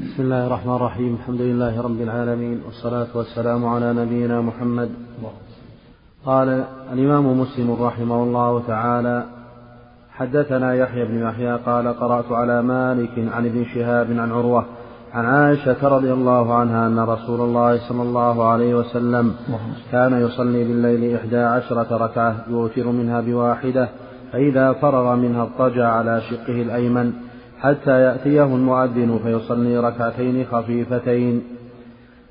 بسم الله الرحمن الرحيم. الحمد لله رب العالمين والصلاة والسلام على نبينا محمد. قال الإمام مسلم رحمه الله تعالى حدثنا يحيى بن يحيى قال قرأت على مالك عن ابن شهاب عن عروة عن عائشة رضي الله عنها أن رسول الله صلى الله عليه وسلم كان يصلي بالليل إحدى عشرة ركعة يوتر منها بواحدة فإذا فرغ منها اضطجع على شقه الأيمن. حتى يأتيه المؤذن فيصلي ركعتين خفيفتين.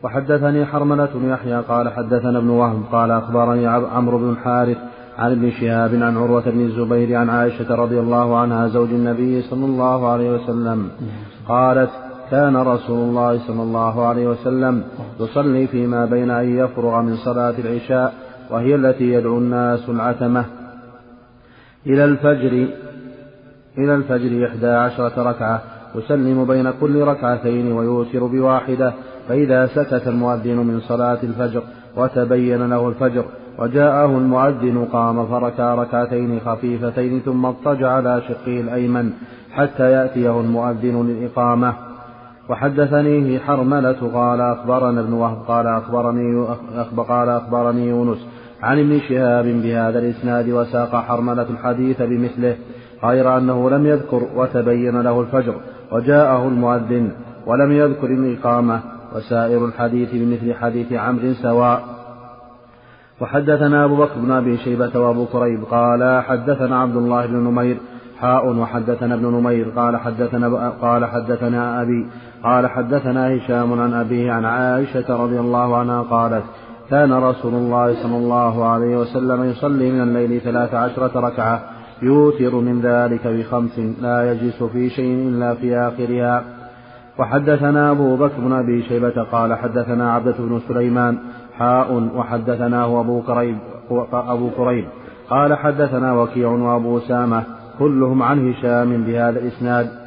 وحدثني حرملة بن يحيى قال حدثنا ابن وهب قال أخبرني عمرو بن الحارث عن ابن شهاب عن عروة بن الزبير عن عائشة رضي الله عنها زوج النبي صلى الله عليه وسلم. قالت كان رسول الله صلى الله عليه وسلم يصلي فيما بين أن يفرغ من صلاة العشاء وهي التي يدعو الناس العتمة. إلى الفجر إلى الفجر إحدى عشرة ركعة يسلم بين كل ركعتين ويوتر بواحدة. فإذا سكت المؤذن من صلاة الفجر وتبين له الفجر وجاءه المؤذن قام فركع ركعتين خفيفتين ثم اضطجع على شقه الأيمن حتى يأتيه المؤذن للإقامة. وحدثنيه حرملة قال أخبرنا ابن وهب قال أخبرني قال أخبرني يونس عن ابن شهاب بهذا الإسناد وساق حرملة الحديث بمثله. غير أنه لم يذكر وتبين له الفجر وجاءه المؤذن ولم يذكر الإقامة وسائر الحديث بمثل حديث عمرو سواء. وحدثنا أبو بكر بن أبي شيبة وأبو كريب قال حدثنا عبد الله بن نمير حاء وحدثنا ابن نمير قال حدثنا قال حدثنا أبي قال حدثنا هشام عن أبيه عن عائشة رضي الله عنها قالت كان رسول الله صلى الله عليه وسلم يصلي من الليل ثلاث عشرة ركعة يوتر من ذلك بخمس لا يجلس في شيء إلا في آخرها. وحدثنا أبو بكر بن أبي شيبة قال حدثنا عبدة بن سليمان حاء وحدثناه أبو كريب أبو كريب. قال حدثنا وكيع وأبو أسامة كلهم عن هشام بهذا الإسناد.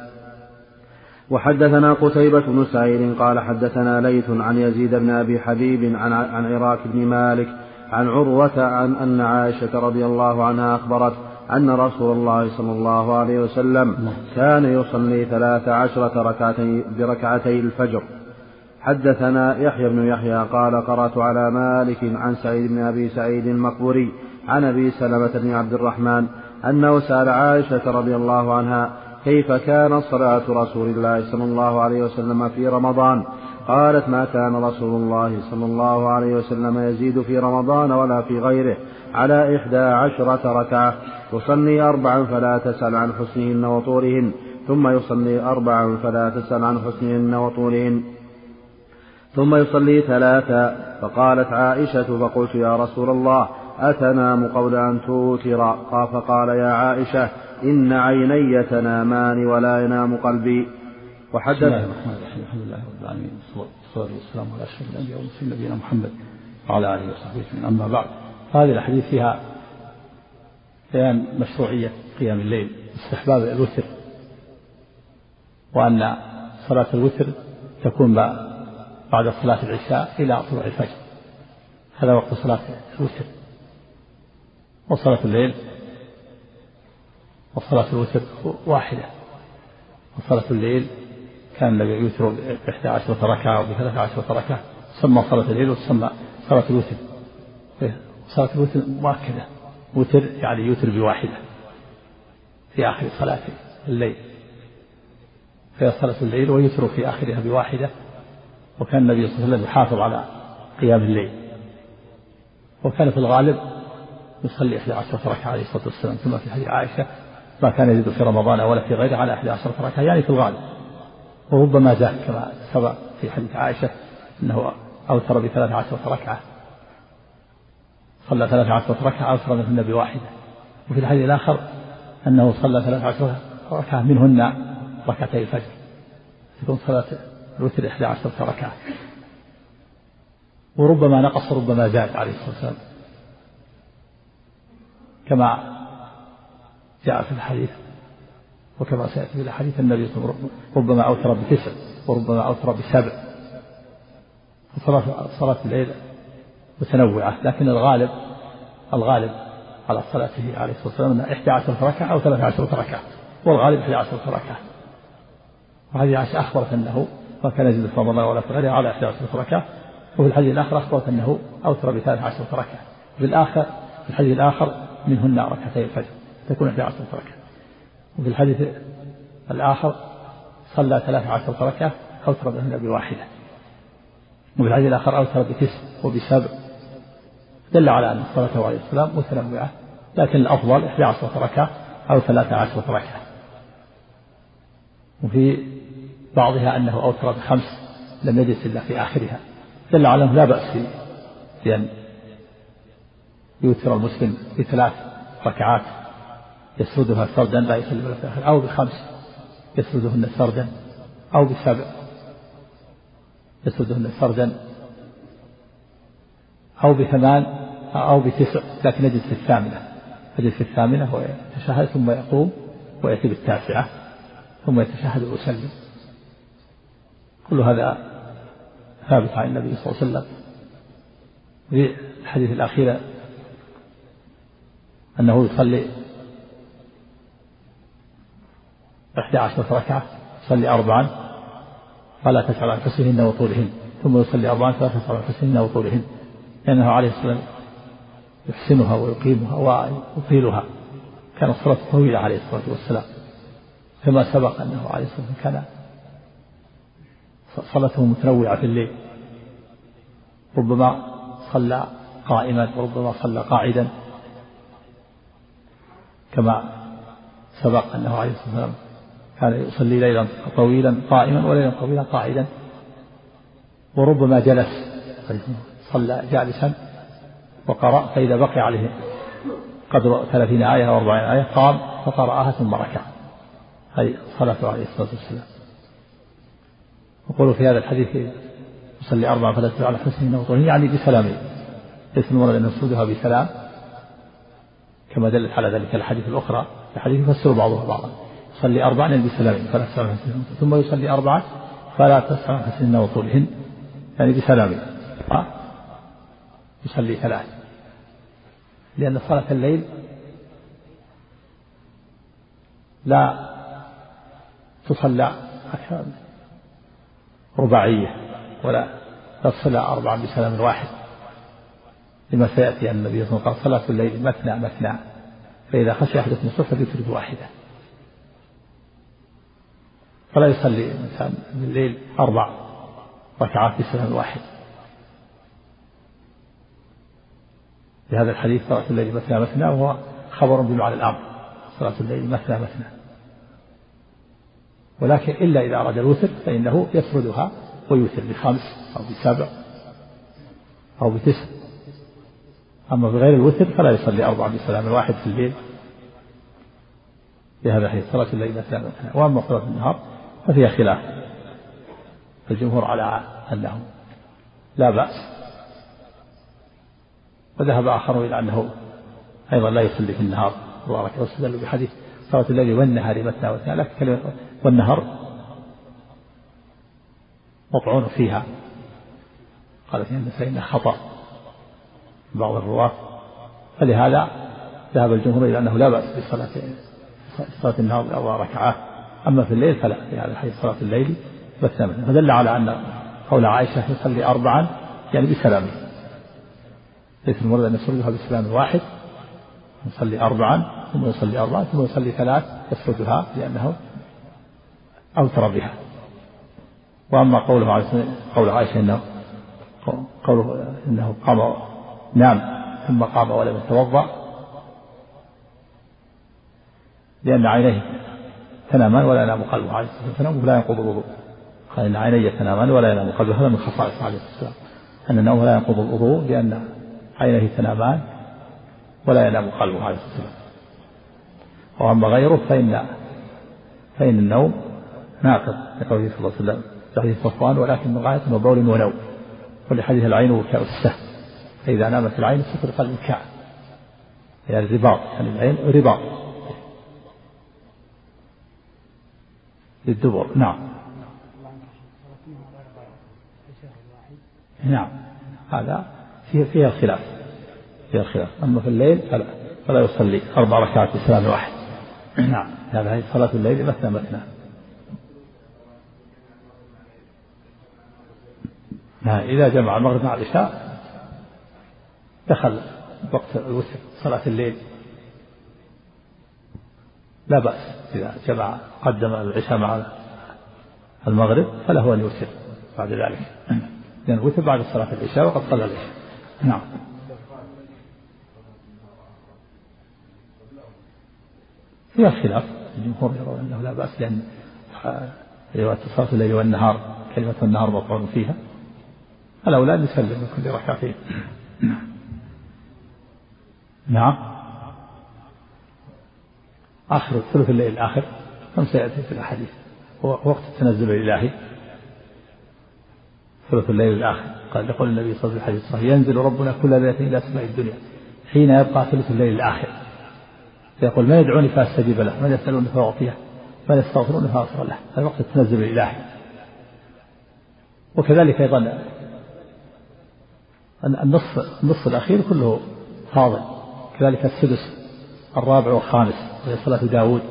وحدثنا قتيبة بن سعيد قال حدثنا ليث عن يزيد بن أبي حبيب عن عن عراك بن مالك عن عروة عن أن عائشة رضي الله عنها أخبرت أن رسول الله صلى الله عليه وسلم كان يصلي ثلاث عشرة ركعتي بركعتي الفجر. حدثنا يحيى بن يحيى قال قرأت على مالك عن سعيد بن أبي سعيد المقبوري عن أبي سلمة بن عبد الرحمن أنه سأل عائشة رضي الله عنها كيف كانت صلاة رسول الله صلى الله عليه وسلم في رمضان؟ قالت ما كان رسول الله صلى الله عليه وسلم يزيد في رمضان ولا في غيره على إحدى عشرة ركعة. يصلي أربعا فلا تسأل عن حسنهن وطولهن ثم يصلي أربعا فلا تسأل عن حسنهن وطولهن. ثم يصلي ثلاثا فقالت عائشة فقلت يا رسول الله أتنام قبل أن توتر؟ فقال يا عائشة إن عيني تنامان ولا ينام قلبي. وحدث بسم الله الرحمن الرحيم. الحمد لله رب العالمين والصلاة والسلام على أشرف الأنبياء والمرسلين نبينا محمد وعلى آله وصحبه أجمعين. أما بعد هذه الأحاديث فيها بيان مشروعية قيام الليل استحباب الوتر. وأن صلاة الوتر تكون بعد صلاة العشاء إلى طلوع الفجر. هذا وقت صلاة الوتر. وصلاة الليل وصلاة الوتر واحدة. وصلاة الليل كان النبي يوتر بإحدى عشرة ركعة وبثلاث عشرة ركعة. تسمى صلاة الليل وتسمى صلاة الوتر. صلاة الوتر مؤكدة. وتر يعني يوتر بواحدة في آخر صلاة الليل. فهي صلاة الليل ويوتر في آخرها بواحدة وكان النبي صلى الله عليه وسلم يحافظ على قيام الليل. وكان في الغالب يصلي إحدى عشرة ركعة عليه الصلاة والسلام كما في حديث عائشة ما كان يزيد في رمضان ولا في غيره على إحدى عشرة ركعة يعني في الغالب. وربما زاد كما سبق في حديث عائشة أنه أوتر بثلاث عشرة ركعة. صلى ثلاث عشرة ركعة أوتر منهن بواحدة وفي الحديث الآخر أنه صلى ثلاث عشرة ركعة منهن ركعتي الفجر. تكون صلاة الوتر إحدى عشرة ركعة. وربما نقص وربما زاد عليه الصلاة والسلام. كما جاء في الحديث وكما سيأتي في الحديث النبي صلى الله عليه وسلم ربما أوتر بتسع وربما أوتر بسبع. فصلاة صلاة الليل متنوعة لكن الغالب الغالب على صلاته عليه الصلاة والسلام إحدى عشرة ركعة أو ثلاث عشرة ركعة والغالب إحدى عشرة ركعة. وهذه عائشة أخبرت أنه ما كان يزيد في رمضان ولا في غيره على 11 ركعة وفي الحديث الآخر أخبرت أنه أوتر بثلاث عشرة ركعة. في الآخر في الحديث الآخر منهن ركعتي الفجر تكون 11 ركعة. وفي الحديث الآخر صلى ثلاث عشرة ركعة أوتر بهن بواحدة. وفي الحديث الآخر أوتر بتسع وبسبع. دل على أن صلاته عليه السلام متنوعة لكن الأفضل 11 ركعة أو 13 ركعة. وفي بعضها أنه أوتر بخمس لم يجلس إلا في آخرها. دل على أنه لا بأس في بأن يوتر المسلم بثلاث ركعات يسردها سردا لا يسلم في الآخر أو بخمس يسردهن سردا أو بسبع يسردهن سردا أو بثمان أو بتسع لكن يجلس في الثامنة. يجلس في الثامنة ويتشهد ثم يقوم ويأتي بالتاسعة ثم يتشهد ويسلم. كل هذا ثابت عن النبي صلى الله عليه وسلم. في الحديث الأخير أنه يصلي إحدى عشرة ركعة يصلي أربعا فلا تسأل عن وطولهن. ثم يصلي أربعا فلا تسأل عن وطولهن. لأنه عليه السلام يحسنها ويقيمها ويطيلها. كانت صلاة طويلة عليه الصلاة والسلام. كما سبق أنه عليه الصلاة والسلام كان صلاته متنوعة في الليل. ربما صلى قائما وربما صلى قاعدا. كما سبق أنه عليه الصلاة والسلام كان يصلي ليلا طويلا قائما وليلا طويلا قاعدا. وربما جلس صلى جالسا. وقرأ فإذا بقي عليه قدر ثلاثين آية أو أربعين آية قام فقرأها ثم ركع. هذه صلاته عليه الصلاة والسلام. يقول في هذا الحديث يصلي أربعة فلا تدع على حسن وطول يعني بسلامه المراد أن يسودها بسلام كما دلت على ذلك الحديث الأخرى. الحديث يفسر بعضها بعضا. يصلي أربعا يعني بسلام فلا تسأل ثم يصلي أربعة فلا تسأل عن حسن وطولهن يعني بسلامه يصلي ثلاث. لأن صلاة الليل لا تصلى رباعية ولا تصلى أربعا بسلام واحد لما سيأتي أن النبي صلى الله عليه وسلم. قال صلاة الليل مثنى مثنى فإذا خشي أحدكم الصبح فليترك واحدة. فلا يصلي الإنسان الليل أربع ركعات بسلام واحد. بهذا الحديث صلاة الليل مثنى مثنى وهو خبر بمعنى الأمر صلاة الليل مثنى مثنى. ولكن إلا إذا أراد الوتر فإنه يسردها ويوتر بخمس أو بسبع أو بتسع. أما بغير الوتر فلا يصلي أربعة بسلام واحد في الليل. بهذا الحديث صلاة الليل مثنى مثنى. وأما صلاة النهار ففيها خلاف. الجمهور على أنه لا بأس. وذهب آخرون إلى أنه أيضا لا يصلي في النهار. مبارك واستدلوا بحديث صلاة الليل والنهار مثنى مثنى لكن كلمة والنهر مطعون فيها. قال فإن فإن خطأ بعض الرواة. فلهذا ذهب الجمهور إلى أنه لا بأس بصلاة صلاة النهار بأربع ركعات. أما في الليل فلا في هذا الحديث صلاة الليل مثنى. فدل على أن قول عائشة يصلي أربعا يعني بسلامه. ليس المراد أن يصليها بسلام واحد يصلي أربعا ثم يصلي أربعا ثم يصلي ثلاث يسردها لأنه أوتر بها. وأما قوله عليه قول عائشة إنه قوله إنه قام نام ثم قام ولم يتوضأ لأن عينيه تنامان ولا ينام قلبه عليه الصلاة والسلام ولا ينقض الوضوء. قال إن عيني تنامان ولا ينام قلبه هذا من خصائص عليه الصلاة والسلام. أن النوم لا ينقض الوضوء لأن عينيه تنامان ولا ينام قلبه عليه الصلاة وأما غيره فإن فإن النوم ناقض لقوله صلى الله عليه وسلم في حديث صفوان ولكن غاية وبول ونوم ولحديث العين وكاء السهم. فإذا نامت العين استطرق الوكاء يعني الرباط يعني العين رباط. للدبر. نعم. نعم. هذا فيه فيها خلاف. فيها خلاف. أما في الليل فلا. فلا يصلي. أربع ركعات بسلام واحد. نعم. هذا هي صلاة الليل مثنى مثنى إذا جمع المغرب مع العشاء دخل وقت الوتر صلاة الليل. لا بأس. إذا جمع قدم العشاء مع المغرب فله أن يوتر بعد ذلك. لأن الوتر بعد صلاة العشاء وقد صلى العشاء. نعم. فيها خلاف الجمهور يرون أنه لا بأس لأن رواية صلاة الليل والنهار كلمة النهار مطعون فيها. الأولى أن يسلم كل ركعتين نعم. آخر ثلث الليل الآخر كم سيأتي في الأحاديث؟ هو وقت التنزل الإلهي. ثلث الليل الآخر. قال يقول النبي صلى الله عليه وسلم ينزل ربنا كل ليلة إلى سماء الدنيا حين يبقى ثلث الليل الآخر. فيقول من يدعوني فأستجيب له من يسألوني فأعطيه من يستغفروني فأغفر له. هذا وقت التنزل الإلهي. وكذلك أيضا النصف النصف الأخير كله فاضل. كذلك السدس الرابع والخامس وهي صلاة داود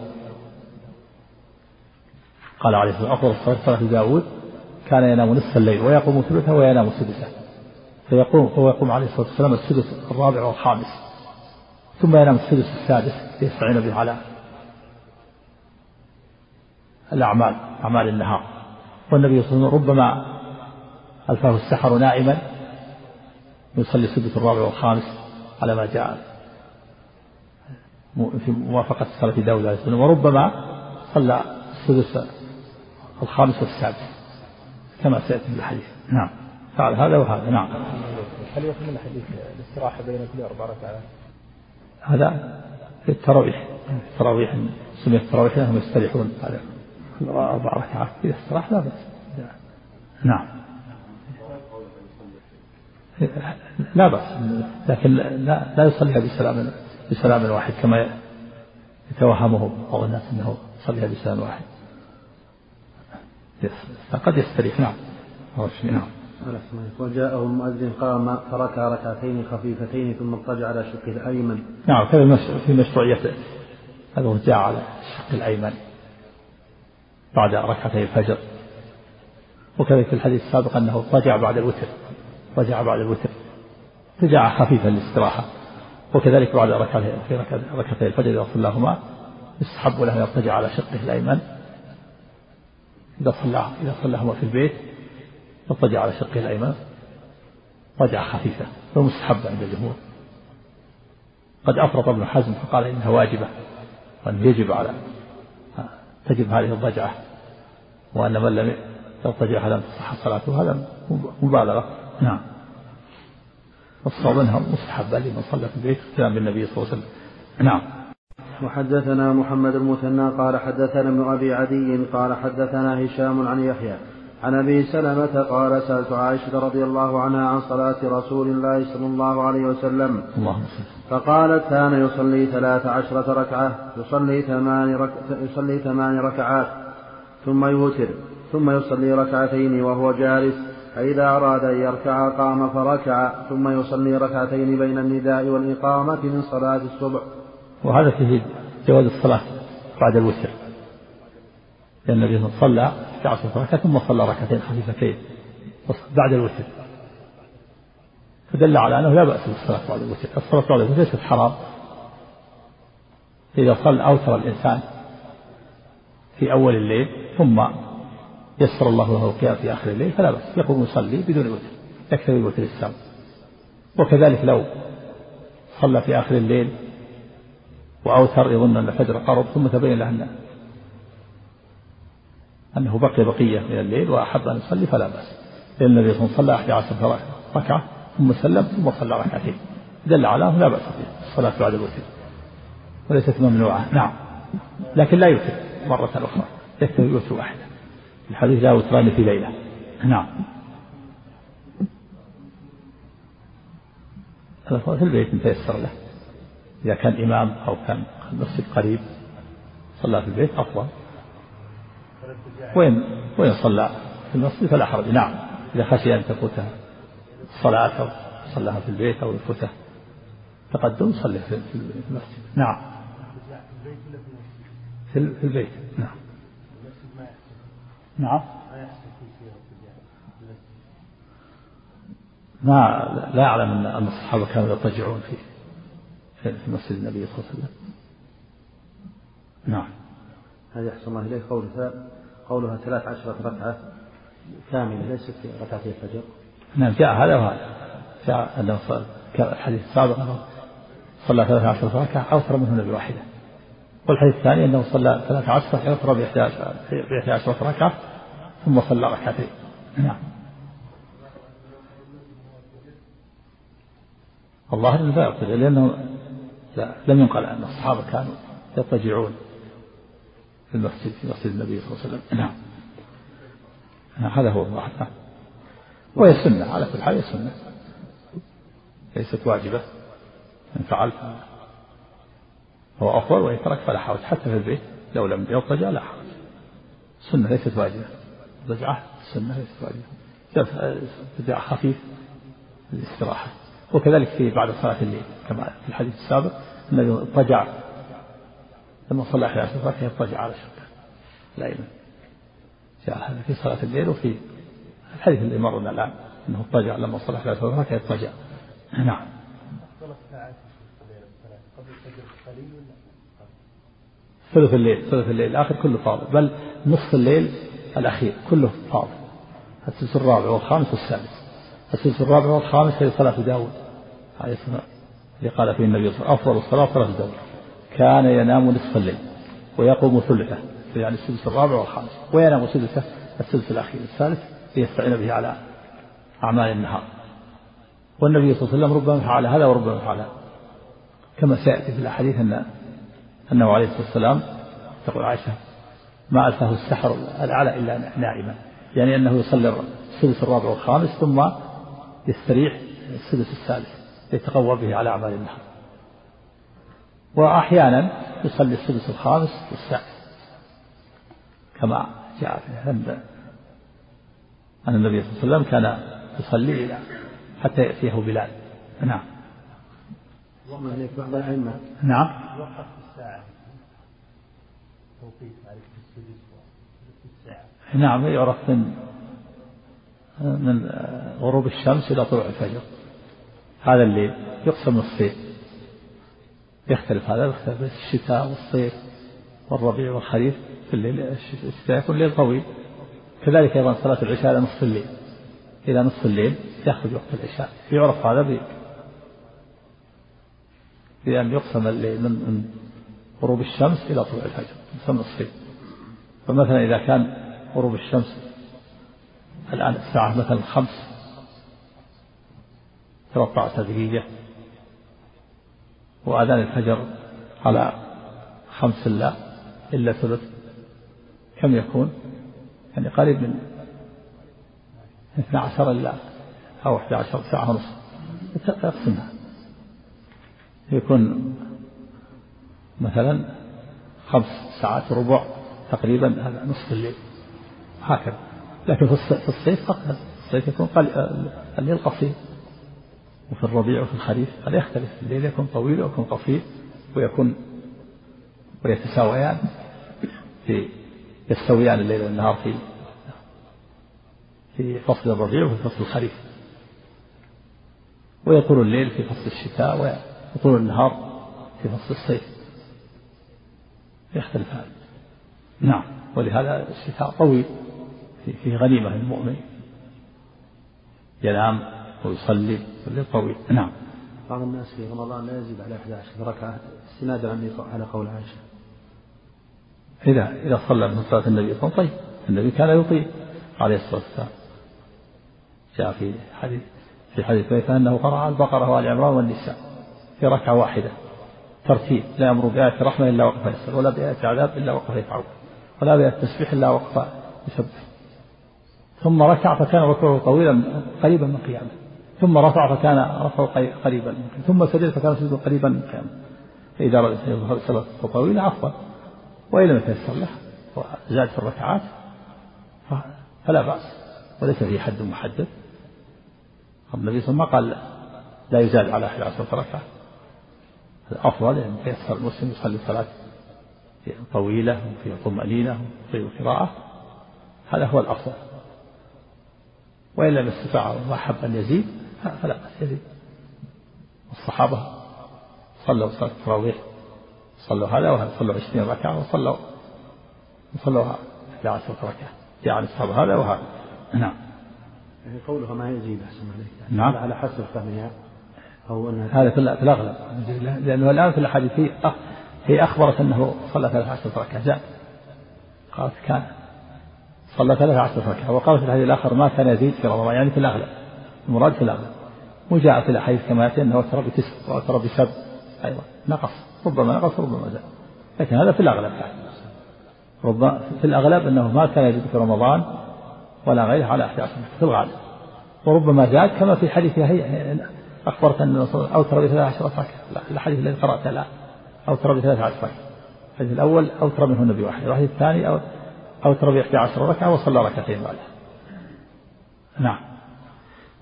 قال عليه الصلاة والسلام أفضل الصلاة صلاة داود كان ينام نصف الليل ويقوم ثلثه وينام سدسه. فيقوم فهو يقوم عليه الصلاة والسلام السدس الرابع والخامس. ثم ينام السدس السادس ليستعين به على الأعمال أعمال النهار. والنبي صلى الله عليه وسلم ربما ألفاه السحر نائما يصلي السدس الرابع والخامس على ما جاء في موافقة صلاة داود عليه وربما صلى السدس الخامس والسادس. كما سيأتي في الحديث. نعم. فعل هذا وهذا. نعم. هل يكون الحديث الاستراحة بين كل أربع ركعات؟ هذا في التراويح التراويح سميت التراويح لأنهم يستريحون. على أربع ركعات. إذا استراح لا بأس. نعم. لا بأس. لكن لا, لا يصليها بسلام بسلام واحد كما يتوهمه بعض الناس أنه يصليها بسلام واحد. قد يستريح. نعم. نعم. وجاءه المؤذن قام فركع ركعتين خفيفتين ثم اضطجع على شقه الأيمن. نعم كذا في مشروعية الارتجاع على الشق الأيمن بعد ركعتي الفجر. وكذلك في الحديث السابق أنه اضطجع بعد الوتر اضطجع بعد الوتر. ارتجاع خفيفا للاستراحة. وكذلك بعد ركعتي في ركعتي الفجر إذا صلاهما يستحب له أن يضطجع على شقه الأيمن. اذا صلى اذا صلاهما في البيت اضطجع على شقه الأيمن رجعة خفيفة ومستحب عند الجمهور. قد أفرط ابن حزم فقال إنها واجبة وأنه يجب على تجب هذه الضجعة وأن من لم يضطجع لم تصح صلاته هذا مبالغة. نعم. والصواب أنها مستحبة لمن صلى في البيت اقتداء بالنبي صلى الله عليه وسلم. نعم. وحدثنا محمد المثنى قال حدثنا ابن أبي عدي قال حدثنا هشام عن يحيى عن أبي سلمة قال سألت عائشة رضي الله عنها عن صلاة رسول الله صلى الله عليه وسلم. فقالت كان يصلي ثلاث عشرة ركعة يصلي ثمان, رك... يصلي ثمان ركعات ثم يوتر ثم يصلي ركعتين وهو جالس فإذا أراد أن يركع قام فركع ثم يصلي ركعتين بين النداء والإقامة من صلاة الصبح. وهذا فيه جواز الصلاة بعد الوتر. لأن النبي صلى 11 ركعة ثم صلى ركعتين خفيفتين بعد الوتر. فدل على أنه لا بأس بالصلاة بعد الوتر. الصلاة بعد الوتر ليست حرام. إذا صلى أوتر الإنسان في أول الليل ثم يسر الله له القيام في آخر الليل فلا بأس. يقوم يصلي بدون وتر. يكتفي بالوتر السام وكذلك لو صلى في آخر الليل وأوتر يظن أن الفجر قرب ثم تبين له أن أنه بقي بقية من الليل وأحب أن يصلي فلا بأس. لأن النبي صلى الله عليه وسلم صلى أحد عشر ركعة ثم سلم ثم صلى ركعتين. دل على أنه لا بأس الصلاة بعد الوتر. وليست ممنوعة. نعم. لكن لا يوتر مرة أخرى. يكتفي يوتر واحدة. الحديث لا وتران في ليلة. نعم. في البيت تيسر له. إذا كان إمام أو كان المسجد قريب صلى في البيت أفضل. وين وين صلى؟ في المسجد فلا حرج. نعم إذا خشي أن تفوته الصلاة أو صلاها في البيت أو يفوته تقدم صلي في المسجد. نعم. في البيت. نعم. نعم. ما لا أعلم أن الصحابة كانوا يضطجعون في في مسجد النبي صلى الله عليه وسلم. نعم. هذه أحسن الله إليك. قولها قولها ثلاث عشرة ركعة كاملة ليست في ركعتي الفجر. نعم جاء هذا وهذا. جاء أنه الحديث السابق أنه صلى ثلاث عشرة ركعة أوتر منهن بواحدة والحديث الثاني أنه صلى ثلاث عشرة يوتر بإحدى عشرة ركعة ثم صلى ركعتين. نعم. الله لا يضطجع لأنه لم ينقل أن الصحابة كانوا يضطجعون في المسجد في مسجد النبي صلى الله عليه وسلم. نعم. هذا هو الظاهر نعم. وهي سنة على كل حال هي سنة. ليست واجبة. إن فعل هو أفضل وإن ترك فلا حرج. حتى في البيت لو لم يضطجع لا حرج. سنة ليست واجبة. ضجعة سنة ليست واجبة. ضجعة خفيف للاستراحة. وكذلك في بعد صلاة الليل كما في الحديث السابق النبي اضطجع لما صلى أحد عشر ركعة اضطجع على شركة الأيمن جاء هذا في صلاة الليل وفي الحديث اللي مرنا الآن أنه اضطجع لما صلى أحد عشر ركعة اضطجع نعم. ثلث الليل ثلث الليل الآخر كله فاضل بل نصف الليل الأخير كله فاضل الثلث الرابع والخامس والسادس. الثلث الرابع والخامس هي صلاة داود. عليه السلام اللي قال فيه النبي صلى الله عليه وسلم أفضل الصلاة صلاة داود. كان ينام نصف الليل ويقوم ثلثه يعني السدس الرابع والخامس وينام سدسه السدس الأخير الثالث ليستعين به على أعمال النهار. والنبي صلى الله عليه وسلم ربما فعل هذا وربما فعل كما سيأتي في الأحاديث أن أنه عليه الصلاة والسلام تقول عائشة ما ألفه السحر الأعلى إلا نائما. يعني أنه يصلي السدس الرابع والخامس ثم يستريح السدس الثالث يتقوى به على أعمال النهار وأحيانا يصلي السدس الخامس والسادس كما جاء في أن النبي صلى الله عليه وسلم كان يصلي إلى حتى يأتيه بلال. نعم. بعض الأئمة. نعم. وقف الساعة. توقيت عليك السدس نعم يعرف من من غروب الشمس إلى طلوع الفجر. هذا الليل يقسم نصفين يختلف هذا يختلف الشتاء والصيف والربيع والخريف في الليل الشتاء يكون الليل طويل. كذلك أيضا صلاة العشاء إلى نصف الليل. إلى نصف الليل يخرج وقت العشاء. يعرف هذا بأن يقسم الليل من غروب الشمس إلى طلوع الفجر. يقسم نصفين فمثلا إذا كان غروب الشمس الآن الساعة مثلا خمس. 13 دقيقة وأذان الفجر على خمس لا إلا ثلث. كم يكون؟ يعني قريب من 12 إلا أو 11 ساعة ونصف تقسمها. يكون مثلا خمس ساعات وربع تقريبا هذا نصف الليل. هكذا. لكن في الصيف أقل الصيف يكون الليل قصير. وفي الربيع وفي الخريف هذا يختلف. الليل يكون طويل ويكون قصير ويكون ويتساويان في يستويان الليل والنهار في في فصل الربيع وفي فصل الخريف. ويطول الليل في فصل الشتاء ويطول النهار في فصل الصيف. يختلف هذا. نعم. ولهذا الشتاء طويل. في غنيمة للمؤمن. ينام ويصلي الليل طويل. نعم. بعض الناس في رمضان لا يزيد على 11 ركعة استنادا على قول عائشة. إذا إذا صلى من صلاة النبي صلى الله عليه وسلم. طيب النبي كان يطيل عليه الصلاة والسلام. جاء في حديث في حديث بيت أنه قرأ البقرة وآل عمران والنساء في ركعة واحدة. ترتيب لا يأمر بآية رحمة إلا وقف يسأل ولا بآية عذاب إلا وقف يفعل ولا بآية تسبيح إلا وقف يسبح. ثم ركع فكان ركوعه طويلا قريبا من قيامه. ثم رفع فكان رفعه قريبا ثم سجد فكان سجده قريبا من قيامه. فإذا صلاة طويلة عفوا. وإن لم يتيسر له وزاد في الركعات فلا بأس. وليس فيه حد محدد. النبي صلى الله عليه وسلم ما قال لا يزاد على 11 ركعة. الأفضل أن يتيسر المسلم يصلي صلاة طويلة وفيها طمأنينة وفيها قراءة. هذا هو الأفضل. وإن لم يستطع وأحب أن يزيد فلا بأس يزيد. الصحابة صلوا صلاة التراويح صلوا هذا وهذا صلوا عشرين ركعة وصلوا وصلوا 11 ركعة. جعل الصحابة هذا وهذا. نعم. يعني قولها ما يزيد أحسن عليك. نعم. على حسب فهمها أو أنها هذا في الأغلب. لأنه الآن في الأحاديث هي أخبرت أنه صلى 13 ركعة زاد قالت كان صلى 13 ركعة وقالت في الحديث الآخر ما كان يزيد في رمضان يعني في الأغلب المراد في الأغلب. وجاء في الأحاديث كما يأتي أنه أوتر بتسع وأوتر بسبع أيضا نقص ربما نقص ربما زاد. لكن هذا في الأغلب يعني. ربما في الأغلب أنه ما كان يزيد في رمضان ولا غيره على 11 في الغالب. وربما زاد كما في حديث هي أخبرت أن أوتر ب 13 ركعة. الحديث الذي قرأته الآن أوتر ب 13 ركعة. الحديث الأول أوتر منه النبي واحد الحديث الثاني أو ب 11 ركعة وصلى ركعتين بعدها نعم.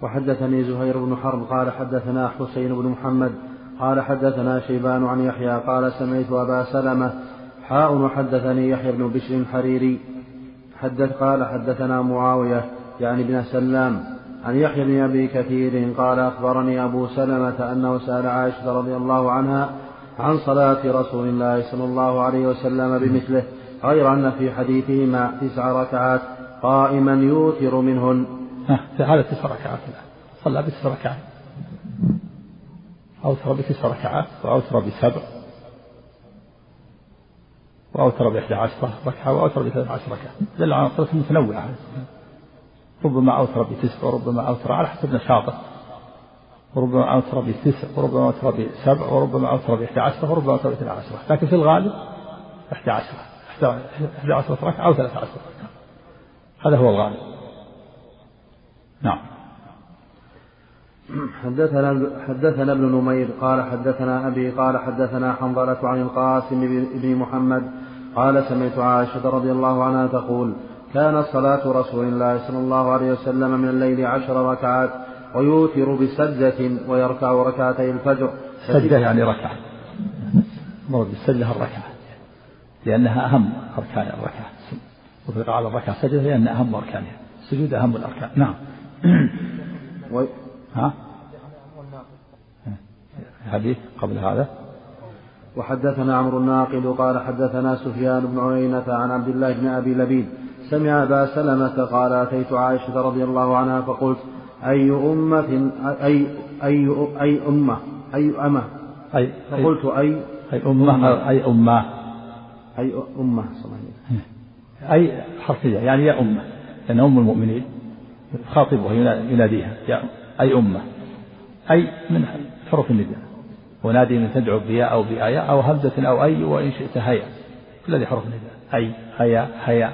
وحدثني زهير بن حرب قال حدثنا حسين بن محمد قال حدثنا شيبان عن يحيى قال سمعت أبا سلمة حاء وحدثني يحيى بن بشر الحريري. حدث قال حدثنا معاوية يعني بن سلام عن يحيى بن أبي كثير قال أخبرني أبو سلمة أنه سأل عائشة رضي الله عنها عن صلاة رسول الله صلى الله عليه وسلم بمثله. غير أن في حديثهما تسع ركعات قائما يوتر منهن. هذا تسع ركعات صلى بتسع ركعات. أوتر بتسع ركعات وأوتر بسبع وأوتر بإحدى عشرة ركعة وأوتر بثلاث عشر ركعة. دل على صلاة متنوعة. ربما أوتر بتسع وربما أوتر على حسب نشاطه. وربما أوتر بتسع وربما أوتر بسبع وربما أوتر بإحدى عشرة وربما أوتر بثلاث عشرة. لكن في الغالب إحدى عشرة. إحدى عشرة ركعة أو ثلاث عشرة ركعة. هذا هو الغالب. نعم. حدثنا حدثنا ابن نمير قال حدثنا أبي قال حدثنا حنظلة عن القاسم بن محمد قال سمعت عائشة رضي الله عنها تقول كانت صلاة رسول الله صلى الله عليه وسلم من الليل عشر ركعات ويوتر بسجدة ويركع ركعتي الفجر. سجدة يعني ركعة. مرض بالسجدة الركعة. لأنها أهم أركان الركعة. وفق على الركعة سجدة لأنها أهم أركانها. السجود أهم الأركان. نعم. و... ها؟ حديث قبل هذا. وحدثنا عمرو الناقد قال حدثنا سفيان بن عيينة عن عبد الله بن أبي لبيد. سمع أبا سلمة قال أتيت عائشة رضي الله عنها فقلت أي أمة أي أي أي أمة أي أمة؟ أي فقلت أي. أي أمة أي أمة. أي أمة أي حرفية يعني يا أمة لأن أم المؤمنين خاطبها يناديها يا أي أمة أي من حروف النداء ونادي من تدعو بياء أو بآية أو همزة أو أي وإن شئت هيا كل هذه حروف النداء أي هيا هيا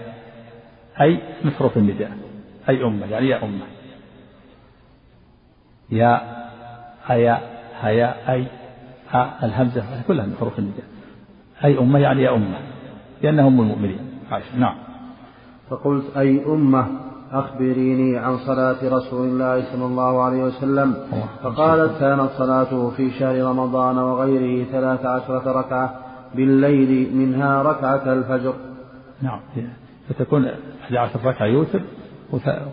أي من حروف النداء أي أمة يعني يا أمة. يا هيا هيا أي ها الهمزة كلها من حروف النداء. أي أمة يعني يا أمة. لأنها أم المؤمنين. عائشة نعم. فقلت أي أمة أخبريني عن صلاة رسول الله صلى الله عليه وسلم؟ فقالت كانت صلاته في شهر رمضان وغيره ثلاث عشرة ركعة بالليل منها ركعة الفجر. نعم. فتكون 11 ركعة يوتر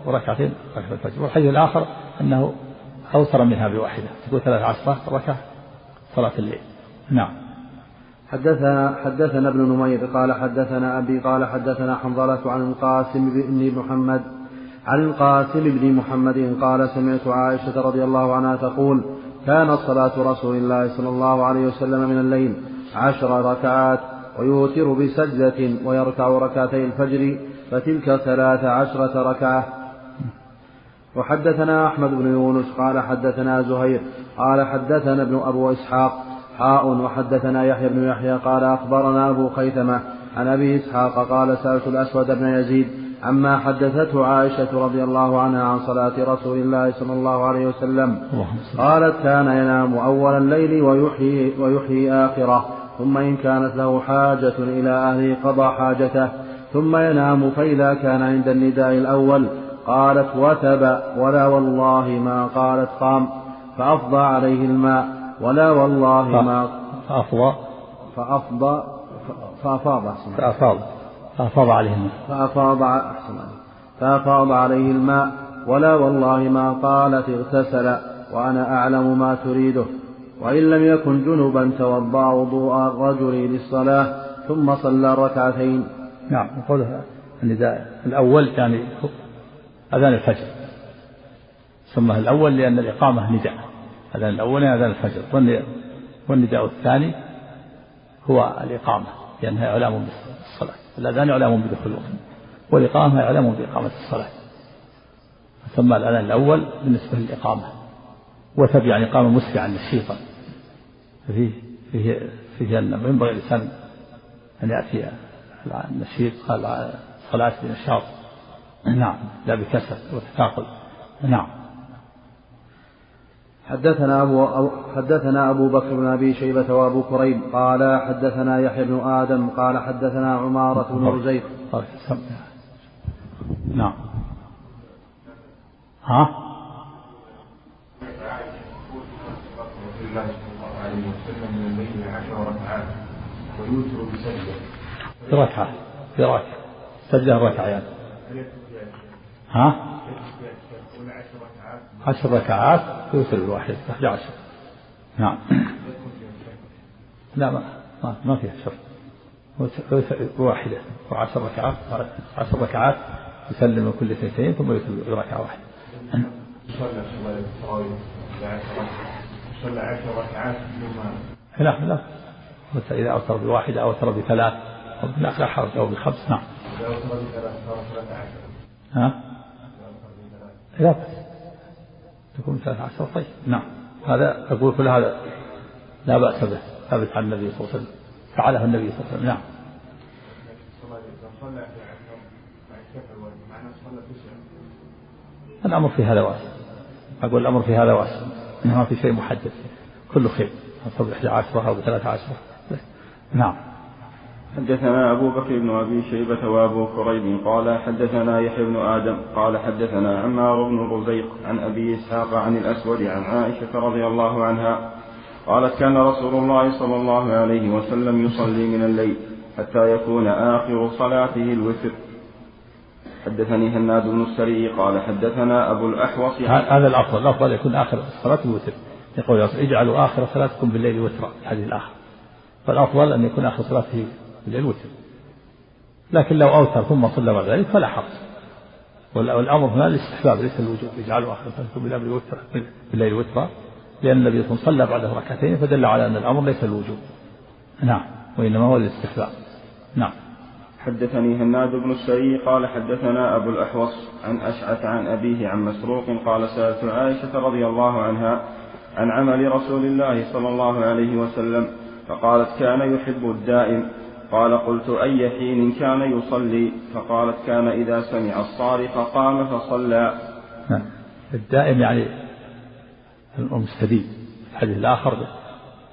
وركعتين ركعة الفجر. والحديث الآخر أنه أوتر منها بواحدة. تقول ثلاث عشرة ركعة صلاة الليل. نعم. حدثنا حدثنا ابن نمير قال حدثنا أبي قال حدثنا حنظلة عن القاسم بن محمد عن القاسم بن محمد قال سمعت عائشة رضي الله عنها تقول كانت صلاة رسول الله صلى الله عليه وسلم من الليل عشر ركعات ويوتر بسجدة ويركع ركعتي الفجر فتلك ثلاث عشرة ركعة. وحدثنا أحمد بن يونس قال حدثنا زهير قال حدثنا ابن أبو إسحاق حاء وحدثنا يحيى بن يحيى قال أخبرنا أبو خيثمة عن أبي إسحاق قال سألت الأسود بن يزيد عما حدثته عائشة رضي الله عنها عن صلاة رسول الله صلى الله عليه وسلم. قالت كان ينام أول الليل ويحيي, ويحيي آخره ثم إن كانت له حاجة إلى أهله قضى حاجته ثم ينام فإذا كان عند النداء الأول. قالت وتب ولا والله ما قالت قام فأفضى عليه الماء. ولا والله ما فأفضى. فأفضى فأفاض فأفاض. فأفاض عليه الماء فأفاض أحسن. فأفاض عليه الماء. ولا والله ما قالت اغتسل وأنا أعلم ما تريده. وإن لم يكن جنبا توضأ وضوء الرجل للصلاة ثم صلى ركعتين. نعم قوله النداء الأول يعني أذان الفجر. سماه الأول لأن الإقامة نداء أذان الأول أذان الفجر. والنداء الثاني هو الإقامة لأنها إعلام بالصلاة. الأذان إعلام بدخول الوقت والإقامة إعلام بإقامة الصلاة. سمى الأذان الأول بالنسبة للإقامة. وثب يعني إقامة مسرعا نشيطا فيه فيه فيه أن ينبغي الإنسان أن يأتي النشيط صلاة بنشاط نعم لا بكسل وتثاقل نعم. حدثنا أبو حدثنا أبو بكر بن أبي شيبة وأبو كريب قال حدثنا يحيى بن آدم قال حدثنا عمارة بن رزيق نعم. ها؟ الله صلى الله عليه وسلم من الليل عشر ركعات ويوتر بسجدة في ركعة في ركعة سجدة ركعة يعني ها؟ عشر ركعات يوتر الواحد 11 نعم. لا ما ما, ما فيها شر واحدة وعشر ركعات عشر ركعات يسلم كل اثنتين ثم يوتر بركعة واحدة صلى صلى عشر ركعات ثم لا لا. إذا أوتر بواحدة أو أوتر بثلاث أو لا حرج أو بخمس نعم. إذا أوتر بثلاث صار عشر ها؟ لا بأس. تكون ثلاث عشر طيب. نعم. هذا أقول كل هذا لا بأس به. ثابت عن النبي صلى الله عليه وسلم. فعله النبي صلى الله عليه وسلم. نعم. الأمر في هذا واسع. أقول الأمر في هذا واسع. ما في شيء محدد. كله خير. أصاب إحدى عشرة أو بثلاث عشرة نعم. حدثنا أبو بكر بن أبي شيبة وأبو كريب قال حدثنا يحيى بن آدم قال حدثنا عمار بن رزيق عن أبي إسحاق عن الأسود عن عائشة رضي الله عنها قالت كان رسول الله صلى الله عليه وسلم يصلي من الليل حتى يكون آخر صلاته الوتر. حدثني هناد بن السري قال حدثنا أبو الأحوص هذا الأفضل. الأفضل يكون آخر الصلاة الوتر. يقول اجعلوا آخر صلاتكم بالليل وترا. الحديث الآخر. فالأفضل أن يكون آخر صلاته بالليل وتر لكن لو أوتر ثم صلى بعد ذلك فلا حرج. والأمر هنا الاستحباب ليس الوجوب. اجعلوا آخر صلاتكم بالليل وترا بالليل وترا لأن النبي صلى الله عليه وسلم صلى بعده ركعتين فدل على أن الأمر ليس الوجوب. نعم. وإنما هو الاستحباب. نعم. حدثني هناد بن السري قال حدثنا أبو الأحوص عن أشعث عن أبيه عن مسروق قال سألت عائشة رضي الله عنها عن عمل رسول الله صلى الله عليه وسلم فقالت كان يحب الدائم قال قلت أي حين كان يصلي؟ فقالت كان إذا سمع الصارخ قام فصلى. الدائم يعني المستديم الحديث الآخر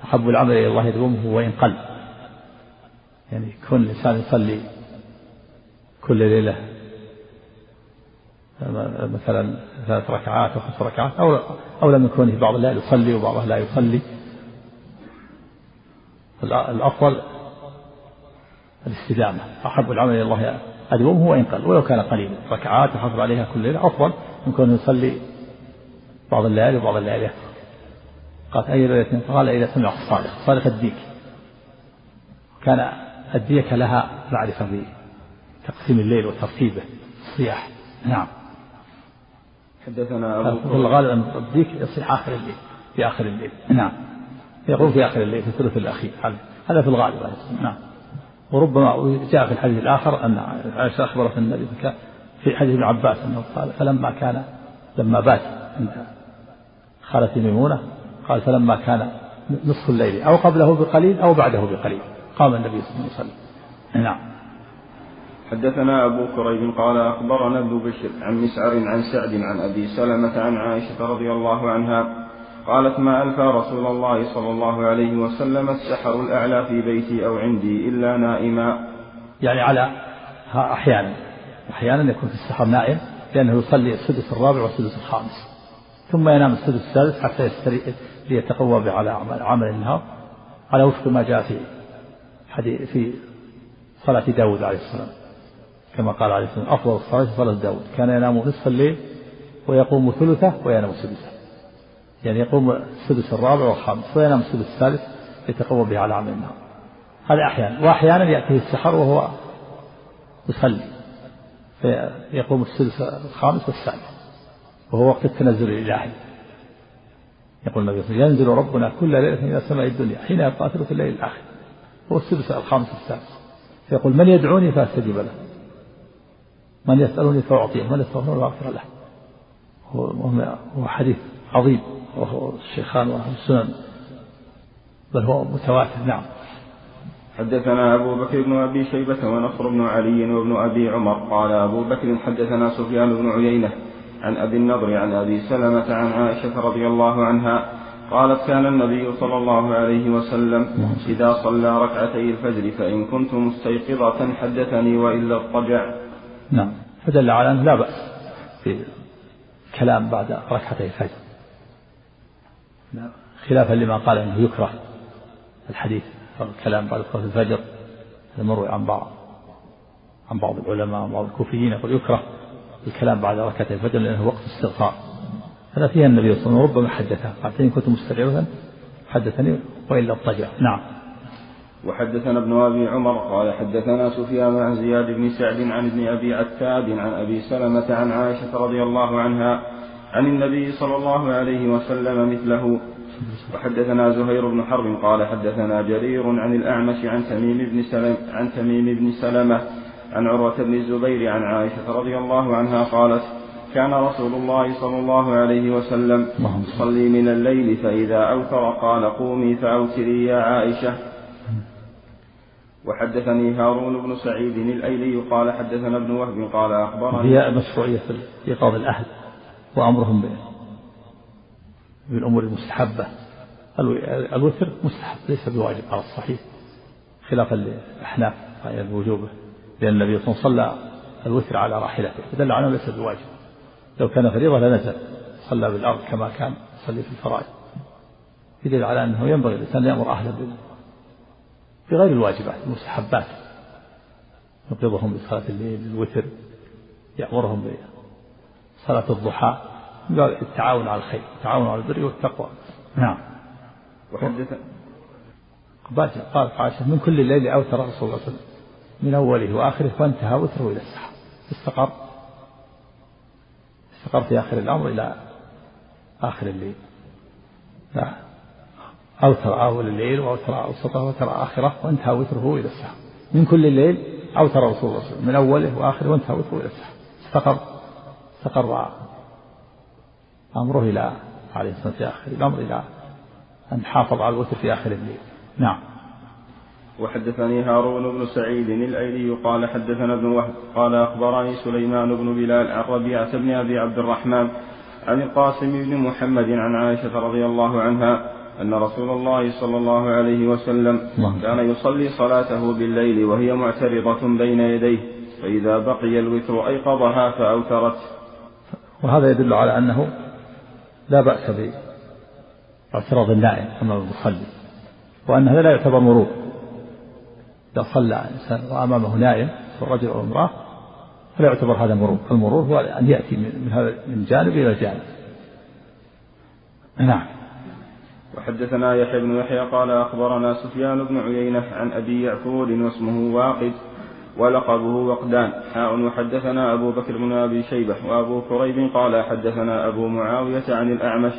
أحب العمل إلى الله يدومه وإن قل. يعني كون الإنسان يصلي كل ليلة. مثلا ثلاث ركعات أو خمس ركعات أو أو لم يكن بعض الليل يصلي وبعضها لا يصلي. الأفضل الاستدامة. أحب العمل إلى الله أدومه وإن قل. ولو كان قليلا. ركعات يحافظ عليها كل ليلة. أفضل من كونه يصلي بعض الليالي وبعض الليالي. قالت أي ليلة؟ قال إذا سمع الصالح صالح الديك. كان الديك لها معرفة بتقسيم الليل وترتيبه. الصياح نعم. حدثنا أبو في الغالب أن الديك يصيح آخر الليل. في آخر الليل. نعم. يقول في آخر الليل في الثلث الأخير. هذا في الغالب. نعم. وربما جاء في الحديث الآخر أن عائشة أخبرت النبي في حديث ابن عباس أنه قال فلما كان لما بات عند خالتي ميمونة قال فلما كان نصف الليل أو قبله بقليل أو بعده بقليل. قام النبي صلى الله عليه وسلم. نعم. حدثنا أبو كريب قال أخبرنا ابن بشر عن مسعر عن سعد عن أبي سلمة عن عائشة رضي الله عنها قالت ما ألفى رسول الله صلى الله عليه وسلم السحر الأعلى في بيتي أو عندي إلا نائما. يعني على أحيانا أحيانا يكون في السحر نائم لأنه يصلي السدس الرابع والسدس الخامس ثم ينام السدس السادس حتى يستريح ليتقوى به على عمل النهار على وفق ما جاء في حديث في صلاة داود عليه السلام. كما قال عليه السلام أفضل الصلاة صلاة داود. كان ينام نصف الليل ويقوم ثلثه وينام سدسه. يعني يقوم السدس الرابع والخامس وينام السدس الثالث يتقوى به على عمل النهار هذا أحيانا وأحيانا يأتيه السحر وهو يصلي فيقوم السدس الخامس والسادس وهو وقت التنزل الإلهي يقول النبي صلى الله عليه وسلم ينزل ربنا كل ليلة إلى سماء الدنيا حين يبقى ثلث الليل الآخر هو السدس الخامس والسادس فيقول من يدعوني فأستجيب له. من يسألني فأعطيه من يستغفرني فأغفر له. هو حديث عظيم وهو الشيخان وأهل السنن بل هو متواتر نعم. حدثنا أبو بكر بن أبي شيبة ونصر بن علي وابن أبي عمر قال أبو بكر حدثنا سفيان بن عيينة عن أبي النضر عن أبي سلمة عن عائشة رضي الله عنها قالت كان النبي صلى الله عليه وسلم إذا صلى ركعتي الفجر فإن كنت مستيقظة حدثني وإلا اضطجع. نعم. فدل على أنه لا بأس في كلام بعد ركعتي الفجر. خلافا لما قال إنه يكره الحديث الكلام بعد صلاة الفجر المروي عن بعض عن بعض العلماء وبعض الكوفيين يقول يكره الكلام بعد ركعتي الفجر لأنه وقت استغفار هذا فيها النبي صلى الله عليه وسلم ربما حدثه. قال إن كنت مستدعوا حدثني والا اضطجع نعم. وحدثنا ابن أبي عمر قال حدثنا سفيان عن زياد بن سعد عن ابن أبي عتاب عن أبي سلمة عن عائشة رضي الله عنها عن النبي صلى الله عليه وسلم مثله. وحدثنا زهير بن حرب قال حدثنا جرير عن الأعمش عن تميم بن سلم عن تميم بن سلمة عن عروة بن الزبير عن عائشة رضي الله عنها قالت كان رسول الله صلى الله عليه وسلم يصلي من الليل فإذا أوتر قال قومي فأوتري يا عائشة. وحدثني هارون بن سعيد الأيلي قال حدثنا ابن وهب قال أخبرني هي مشروعية في إيقاظ الأهل. وأمرهم بالأمور المستحبة. الوتر مستحب ليس بواجب على الصحيح خلافا للأحناف بوجوبه لأن النبي صلى الله عليه وسلم صلى الوتر على راحلته. فدل على ليس بواجب. لو كان فريضة لنزل صلى بالأرض كما كان يصلي في الفرائض. يدل على أنه ينبغي الإنسان أن يأمر أهله بغير الواجبات المستحبات. يقرضهم بصلاة الليل الوتر يأمرهم بصلاة الضحى. التعاون على الخير التعاون على البر والتقوى. نعم. وحدث قال عائشة من كل الليل أوتر رسول الله صلى الله عليه وسلم من أوله وآخره وانتهى وتره إلى السحر. استقر. استقر في آخر الأمر إلى آخر الليل. لا أوتر أول الليل وأوتر أوسطه وأوتر آخره وانتهى وتره إلى السحر. من كل الليل أوتر رسول الله صلى الله عليه وسلم من أوله وآخره وانتهى وتره إلى السحر. استقر. استقر أمره إلى عليه الصلاة في آخر الأمر إلى أن حافظ على الوتر في آخر الليل. نعم. وحدثني هارون بن سعيد الأيلي قال حدثنا ابن وهب قال أخبرني سليمان بن بلال عن ربيعة بن أبي عبد الرحمن عن القاسم بن محمد عن عائشة رضي الله عنها أن رسول الله صلى الله عليه وسلم كان يصلي صلاته بالليل وهي معترضة بين يديه فإذا بقي الوتر أيقظها فأوترت وهذا يدل على أنه لا بأس باعتراض النائم أمام المصلي وأن هذا لا يعتبر مرور. إذا صلى إنسان وأمامه نائم رجل أو امرأة فلا يعتبر هذا مرور. المرور هو أن يأتي من هذا من جانب إلى جانب. نعم. وحدثنا يحيى بن يحيى قال أخبرنا سفيان بن عيينة عن أبي يعقوب واسمه واقد ولقبه وقدان. حاء وحدثنا أبو بكر بن أبي شيبة وأبو كريب قال حدثنا أبو معاوية عن الأعمش